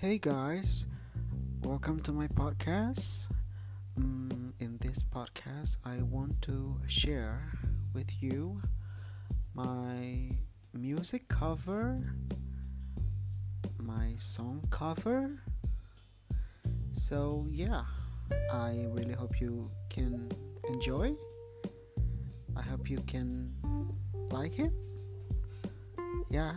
Hey guys, welcome to my podcast. Um, in this podcast, I want to share with you my music cover, my song cover. So, yeah, I really hope you can enjoy. I hope you can like it. Yeah.